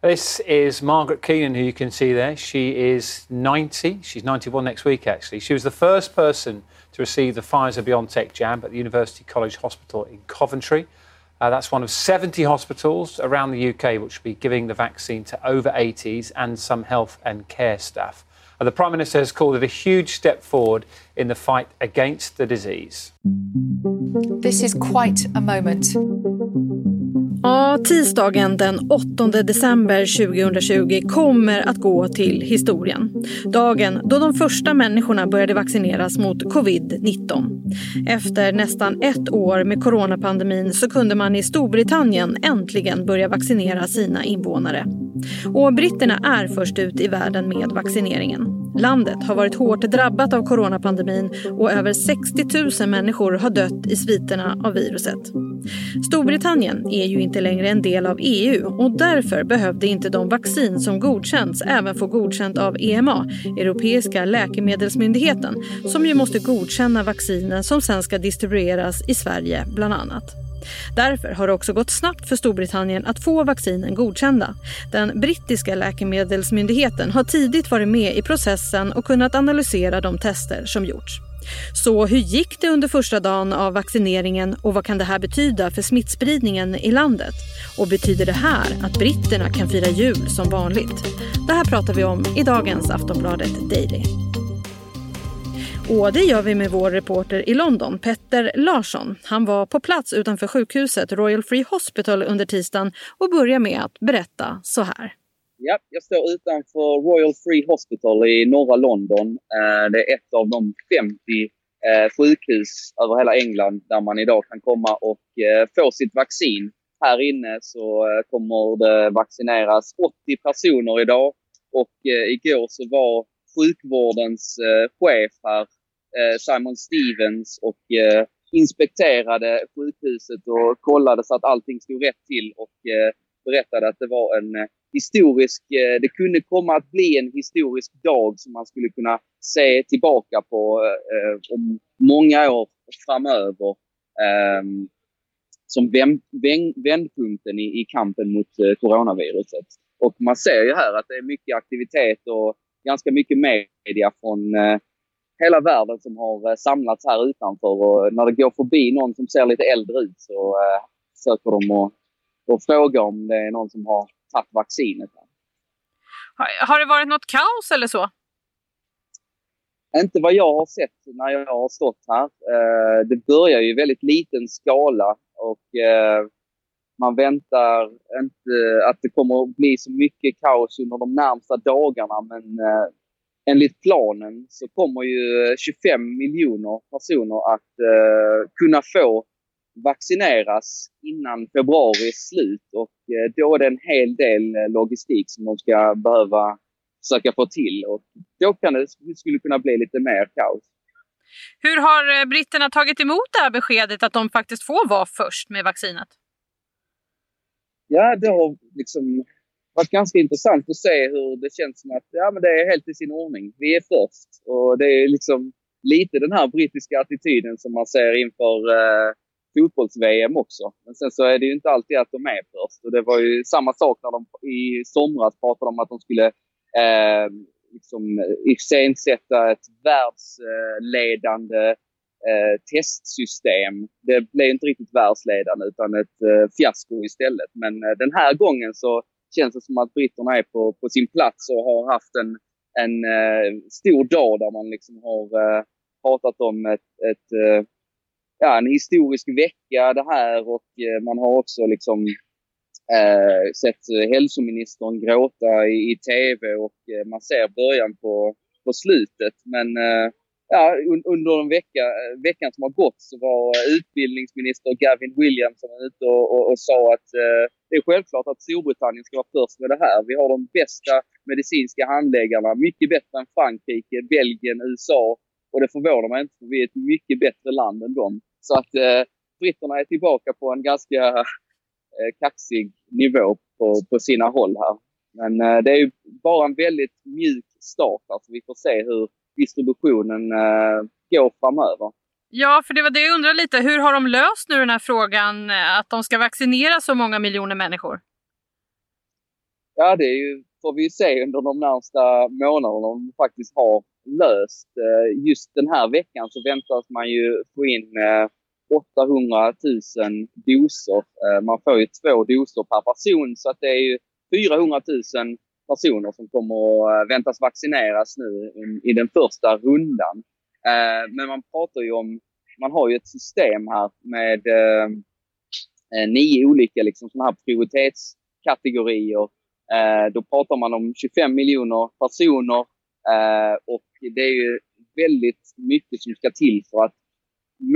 This is Margaret Keenan, who you can see there. She is 90. She's 91 next week, actually. She was the first person to receive the Pfizer BioNTech jab at the University College Hospital in Coventry. Uh, that's one of 70 hospitals around the UK which will be giving the vaccine to over 80s and some health and care staff. Uh, the Prime Minister has called it a huge step forward in the fight against the disease. This is quite a moment. Ja, tisdagen den 8 december 2020 kommer att gå till historien. Dagen då de första människorna började vaccineras mot covid-19. Efter nästan ett år med coronapandemin så kunde man i Storbritannien äntligen börja vaccinera sina invånare. Och britterna är först ut i världen med vaccineringen. Landet har varit hårt drabbat av coronapandemin och över 60 000 människor har dött i sviterna av viruset. Storbritannien är ju inte längre en del av EU och därför behövde inte de vaccin som godkänts även få godkänt av EMA, Europeiska läkemedelsmyndigheten, som ju måste godkänna vaccinen som sen ska distribueras i Sverige bland annat. Därför har det också gått snabbt för Storbritannien att få vaccinen godkända. Den brittiska läkemedelsmyndigheten har tidigt varit med i processen och kunnat analysera de tester som gjorts. Så hur gick det under första dagen av vaccineringen och vad kan det här betyda för smittspridningen i landet? Och betyder det här att britterna kan fira jul som vanligt? Det här pratar vi om i dagens Aftonbladet Daily. Och det gör vi med vår reporter i London, Petter Larsson. Han var på plats utanför sjukhuset Royal Free Hospital under tisdagen och börjar med att berätta så här. Ja, jag står utanför Royal Free Hospital i norra London. Eh, det är ett av de 50 eh, sjukhus över hela England där man idag kan komma och eh, få sitt vaccin. Här inne så kommer det vaccineras 80 personer idag och igår så var sjukvårdens chef här Simon Stevens och inspekterade sjukhuset och kollade så att allting stod rätt till och berättade att det var en historisk, eh, det kunde komma att bli en historisk dag som man skulle kunna se tillbaka på eh, eh, om många år framöver. Eh, som vändpunkten i, kampen mot coronaviruset. Och man ser ju här att det är mycket aktivitet och ganska mycket media från hela världen som har eh, samlats här utanför och när det går förbi någon som ser lite äldre ut så eh, söker de och, och frågar om det är någon som har tagit vaccinet. Har, har det varit något kaos eller så? Inte vad jag har sett när jag har stått här. Eh, det börjar ju i väldigt liten skala och man väntar inte att det kommer att bli så mycket kaos under de närmsta dagarna men enligt planen så kommer ju 25 miljoner personer att eh, kunna få vaccineras innan februaris slut och eh, då är det en hel del eh, logistik som de ska behöva försöka få till och då kan det, skulle kunna bli lite mer kaos. Hur har eh, britterna tagit emot det här beskedet att de faktiskt får vara först med vaccinet? Ja, det har liksom varit ganska intressant att se hur det känns som att ja, men det är helt i sin ordning. Vi är först. Och det är liksom lite den här brittiska attityden som man ser inför eh, fotbolls-VM också. Men sen så är det ju inte alltid att de är först. Och det var ju samma sak när de i somras pratade om att de skulle eh, liksom iscensätta ett världsledande eh, testsystem. Det blev inte riktigt världsledande utan ett eh, fiasko istället. Men eh, den här gången så känns det som att britterna är på, på sin plats och har haft en, en eh, stor dag där man liksom har eh, pratat om ett, ett eh, ja, en historisk vecka det här och eh, man har också liksom eh, sett hälsoministern gråta i, i tv och eh, man ser början på, på slutet. Men eh, ja, under den vecka, veckan som har gått så var utbildningsminister Gavin Williamson ute och, och, och sa att eh, det är självklart att Storbritannien ska vara först med det här. Vi har de bästa medicinska handläggarna, mycket bättre än Frankrike, Belgien, USA. Och det förvånar mig inte, för vi är ett mycket bättre land än dem. Så att eh, britterna är tillbaka på en ganska eh, kaxig nivå på, på sina håll här. Men eh, det är bara en väldigt mjuk start, alltså vi får se hur distributionen eh, går framöver. Ja, för det var det jag undrade lite. Hur har de löst nu den här frågan eh, att de ska vaccinera så många miljoner människor? ja, det är ju, får vi se under de närmsta månaderna om de faktiskt har löst. Eh, just den här veckan så väntas man ju få in eh, 800 000 doser. Eh, man får ju två doser per person så att det är ju 400 000 personer som kommer att väntas vaccineras nu i den första rundan. Men man pratar ju om, man har ju ett system här med nio olika liksom, såna här prioritetskategorier Eh, då pratar man om 25 miljoner personer eh, och det är ju väldigt mycket som ska till för att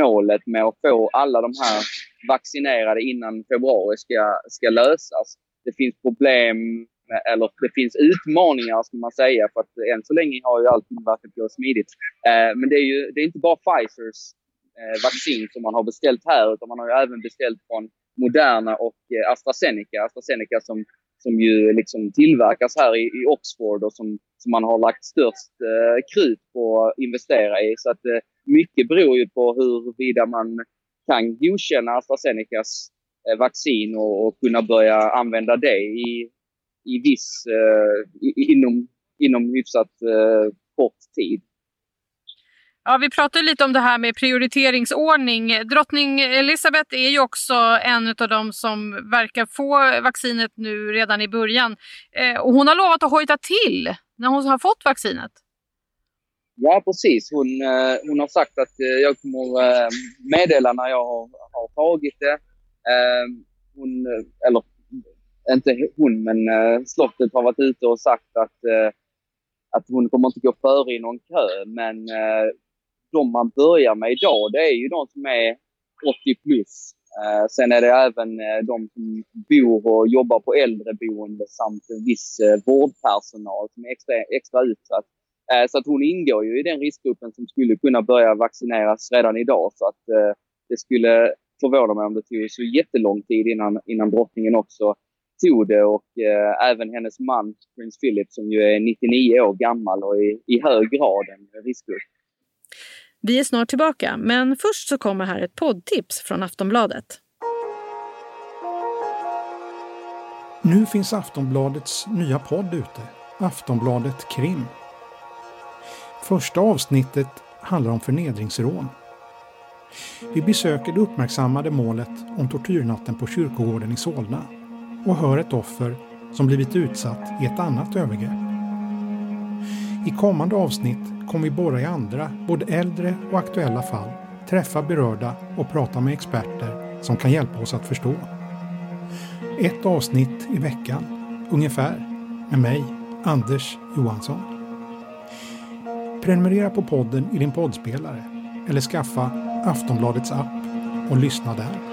målet med att få alla de här vaccinerade innan februari ska, ska lösas. Det finns problem, eller det finns utmaningar ska man säga, för att än så länge har ju allting varit gå smidigt. Eh, men det är ju det är inte bara Pfizers eh, vaccin som man har beställt här, utan man har ju även beställt från Moderna och eh, AstraZeneca. AstraZeneca som som ju liksom tillverkas här i, i Oxford och som, som man har lagt störst eh, krut på att investera i. Så att eh, mycket beror ju på huruvida man kan godkänna AstraZenecas eh, vaccin och, och, kunna börja använda det i, i viss, eh, i, inom, inom hyfsat eh, kort tid. Ja, vi pratade lite om det här med prioriteringsordning. Drottning Elizabeth är ju också en av de som verkar få vaccinet nu redan i början. Eh, och hon har lovat att hojta till när hon har fått vaccinet. Ja, precis. Hon, eh, hon har sagt att eh, jag kommer eh, meddela när jag har, har tagit det. Eh, hon, eh, eller inte hon, men eh, slottet har varit ute och sagt att eh, att hon kommer inte gå före i någon kö, men de man börjar med idag, det är ju de som är 80 plus. Eh, sen är det även eh, de som bor och jobbar på äldreboende samt en viss eh, vårdpersonal som är extra, extra utsatt. Eh, så att hon ingår ju i den riskgruppen som skulle kunna börja vaccineras redan idag. Så att eh, det skulle förvåna mig om det tog så jättelång tid innan, innan drottningen också tog det och eh, även hennes man prins Philip som ju är 99 år gammal och i, i hög grad en riskgrupp. Vi är snart tillbaka, men först så kommer här ett poddtips från Aftonbladet. Nu finns Aftonbladets nya podd ute, Aftonbladet Krim. Första avsnittet handlar om förnedringsrån. Vi besöker det uppmärksammade målet om tortyrnatten på kyrkogården i Solna och hör ett offer som blivit utsatt i ett annat övergrepp. I kommande avsnitt kommer vi borra i andra, både äldre och aktuella fall, träffa berörda och prata med experter som kan hjälpa oss att förstå. Ett avsnitt i veckan, ungefär, med mig, Anders Johansson. Prenumerera på podden i din poddspelare eller skaffa Aftonbladets app och lyssna där.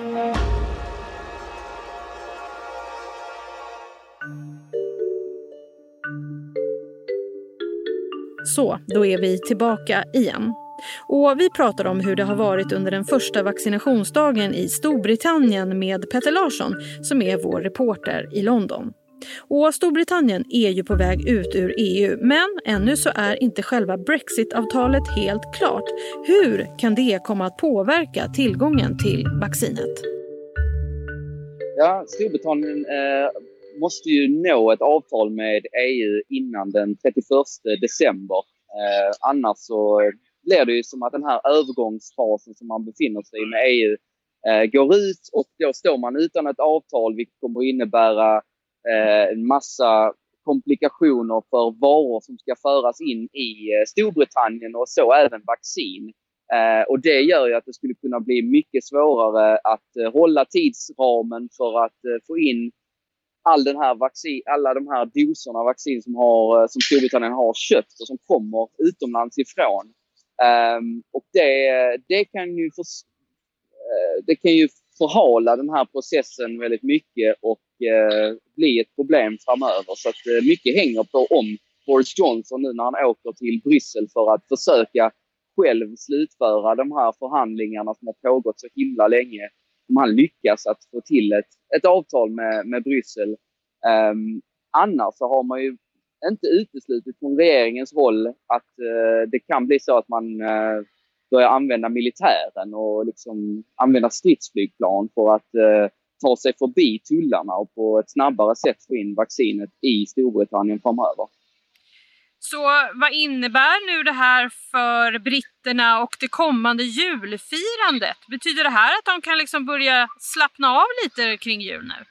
Så, då är vi tillbaka igen. Och vi pratar om hur det har varit under den första vaccinationsdagen i Storbritannien med Petter Larsson som är vår reporter i London. Och Storbritannien är ju på väg ut ur EU men ännu så är inte själva brexitavtalet helt klart. Hur kan det komma att påverka tillgången till vaccinet? Ja, Storbritannien eh, måste ju nå ett avtal med EU innan den 31 december. Eh, annars så blir det ju som att den här övergångsfasen som man befinner sig i med EU eh, går ut och då står man utan ett avtal vilket kommer innebära eh, en massa komplikationer för varor som ska föras in i eh, Storbritannien och så även vaccin. Eh, och det gör ju att det skulle kunna bli mycket svårare att eh, hålla tidsramen för att eh, få in all den här vaccin, alla de här doserna vaccin som, har, eh, som Storbritannien har köpt och som kommer utomlands ifrån. Um, och det, det, kan ju för, eh, det kan ju förhala den här processen väldigt mycket och uh, bli ett problem framöver. Så att uh, mycket hänger på om Boris Johnson nu när han åker till Bryssel för att försöka själv slutföra de här förhandlingarna som har pågått så himla länge om han lyckas att få till ett, ett avtal med, med Bryssel. Um, annars så har man ju inte uteslutit från regeringens håll att uh, det kan bli så att man uh, börjar använda militären och liksom använda stridsflygplan för att uh, ta sig förbi tullarna och på ett snabbare sätt få in vaccinet i Storbritannien framöver. Så vad innebär nu det här för britterna och det kommande julfirandet? Betyder det här att de kan liksom börja slappna av lite kring jul nu?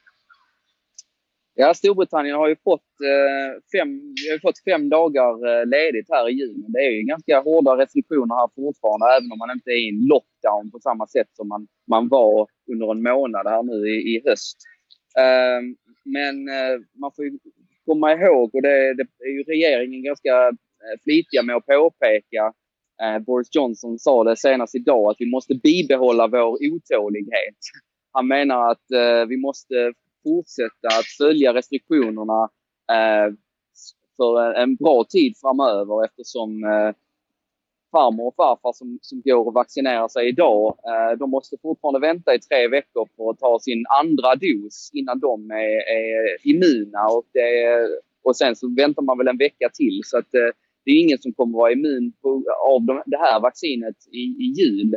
Ja, Storbritannien har ju fått, eh, fem, har fått fem dagar eh, ledigt här i juni. Det är ju ganska hårda restriktioner här fortfarande, även om man inte är i en lockdown på samma sätt som man, man var under en månad här nu i, i höst. Eh, men eh, man får ju komma ihåg, och det, det är ju regeringen ganska eh, flitiga med att påpeka, eh, Boris Johnson sa det senast idag, att vi måste bibehålla vår otålighet. Han menar att eh, vi måste fortsätta att följa restriktionerna eh, för en bra tid framöver eftersom eh, farmor och farfar som, som går och vaccinerar sig idag, eh, de måste fortfarande vänta i tre veckor på att ta sin andra dos innan de är, är immuna. Och, det, och sen så väntar man väl en vecka till. Så att, eh, det är ingen som kommer vara immun på, av de, det här vaccinet i, i jul.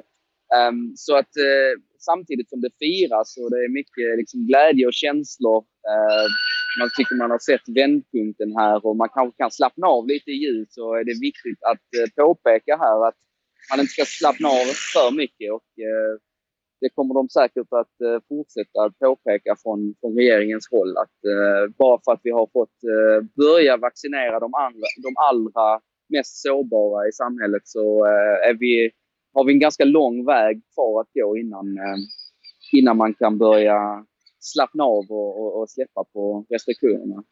Um, så att uh, samtidigt som det firas och det är mycket liksom, glädje och känslor. Uh, man tycker man har sett vändpunkten här och man kanske kan slappna av lite i jul så är det viktigt att eh, påpeka här att man inte ska slappna av för mycket. Och, eh, det kommer de säkert att eh, fortsätta påpeka från, från regeringens håll. Att bara för att vi har fått börja vaccinera de, andra, de allra mest sårbara i samhället så är vi har vi en ganska lång väg kvar att gå innan, innan man kan börja slappna av och, och, och släppa på restriktionerna.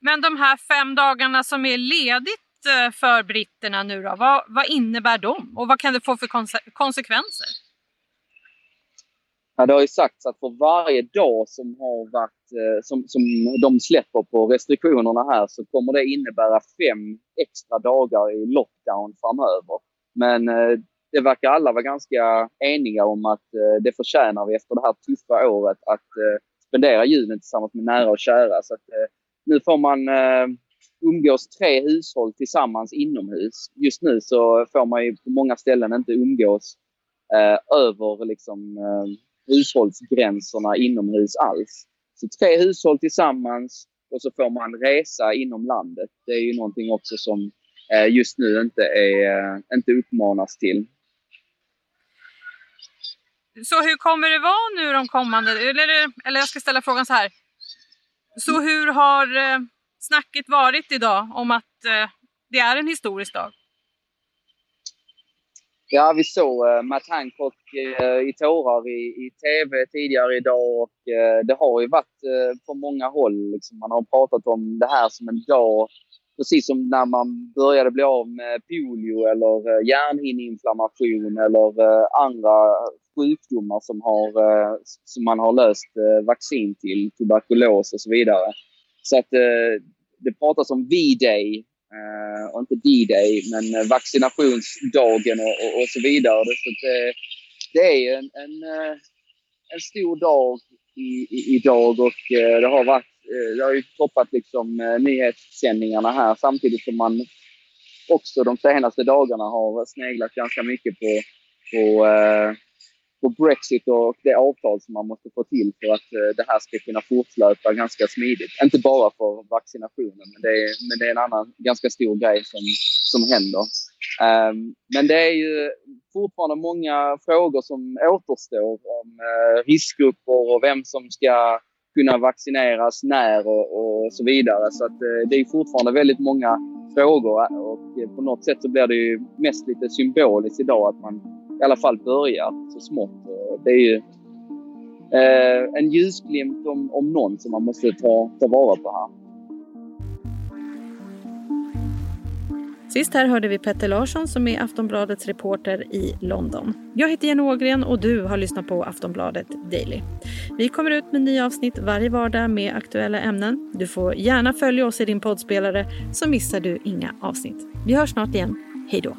Men de här fem dagarna som är ledigt eh, för britterna nu då, vad, vad innebär de och vad kan det få för konse konsekvenser? Ja, det har ju sagts att för varje dag som, har varit, eh, som, som de släpper på restriktionerna här så kommer det innebära fem extra dagar i lockdown framöver. Men det verkar alla vara ganska eniga om att eh, det förtjänar vi efter det här tuffa året att eh, spendera julen tillsammans med nära och kära. Så att, eh, nu får man eh, umgås tre hushåll tillsammans inomhus. Just nu så får man ju på många ställen inte umgås eh, över liksom, eh, hushållsgränserna inomhus alls. Så tre hushåll tillsammans och så får man resa inom landet. Det är ju någonting också som eh, just nu inte, är, eh, inte uppmanas till. Så hur kommer det vara nu de kommande, eller, eller jag ska ställa frågan så här. Så hur har eh, snacket varit idag om att eh, det är en historisk dag? Ja, vi såg eh, Matt Hancock i tårar i, i tv tidigare idag och det har ju varit på många håll. Liksom, man har pratat om det här som en dag, precis som när man började bli av med polio eller eh, hjärnhinneinflammation eller eh, andra sjukdomar som, har, eh, som man har löst vaccin till, tuberkulos och så vidare. Så att det pratas om V-day och inte D-day, men vaccinationsdagen och, och, och så vidare. Så det, det är en, en, en stor dag i, i, idag och det har varit Eh, det har ju toppat liksom eh, nyhetssändningarna här samtidigt som man också de senaste dagarna har sneglat ganska mycket på, på eh, på Brexit och det avtal som man måste få till för att det här ska kunna fortlöpa ganska smidigt. Inte bara för vaccinationen, men det är, men det är en annan ganska stor grej som, som händer. Um, men det är ju fortfarande många frågor som återstår om uh, riskgrupper och vem som ska kunna vaccineras när och, och så vidare. Så att, eh, det är fortfarande väldigt många frågor och eh, på något sätt så blir det ju mest lite symboliskt idag att man i alla fall börjar så smått. Det är ju eh, en ljusglimt om, om någon som man måste ta, ta vara på här. Sist här hörde vi Petter Larsson som är Aftonbladets reporter i London. Jag heter Jenny Ågren och du har lyssnat på Aftonbladet Daily. Vi kommer ut med nya avsnitt varje vardag med aktuella ämnen. Du får gärna följa oss i din poddspelare så missar du inga avsnitt. Vi hörs snart igen. Hej då!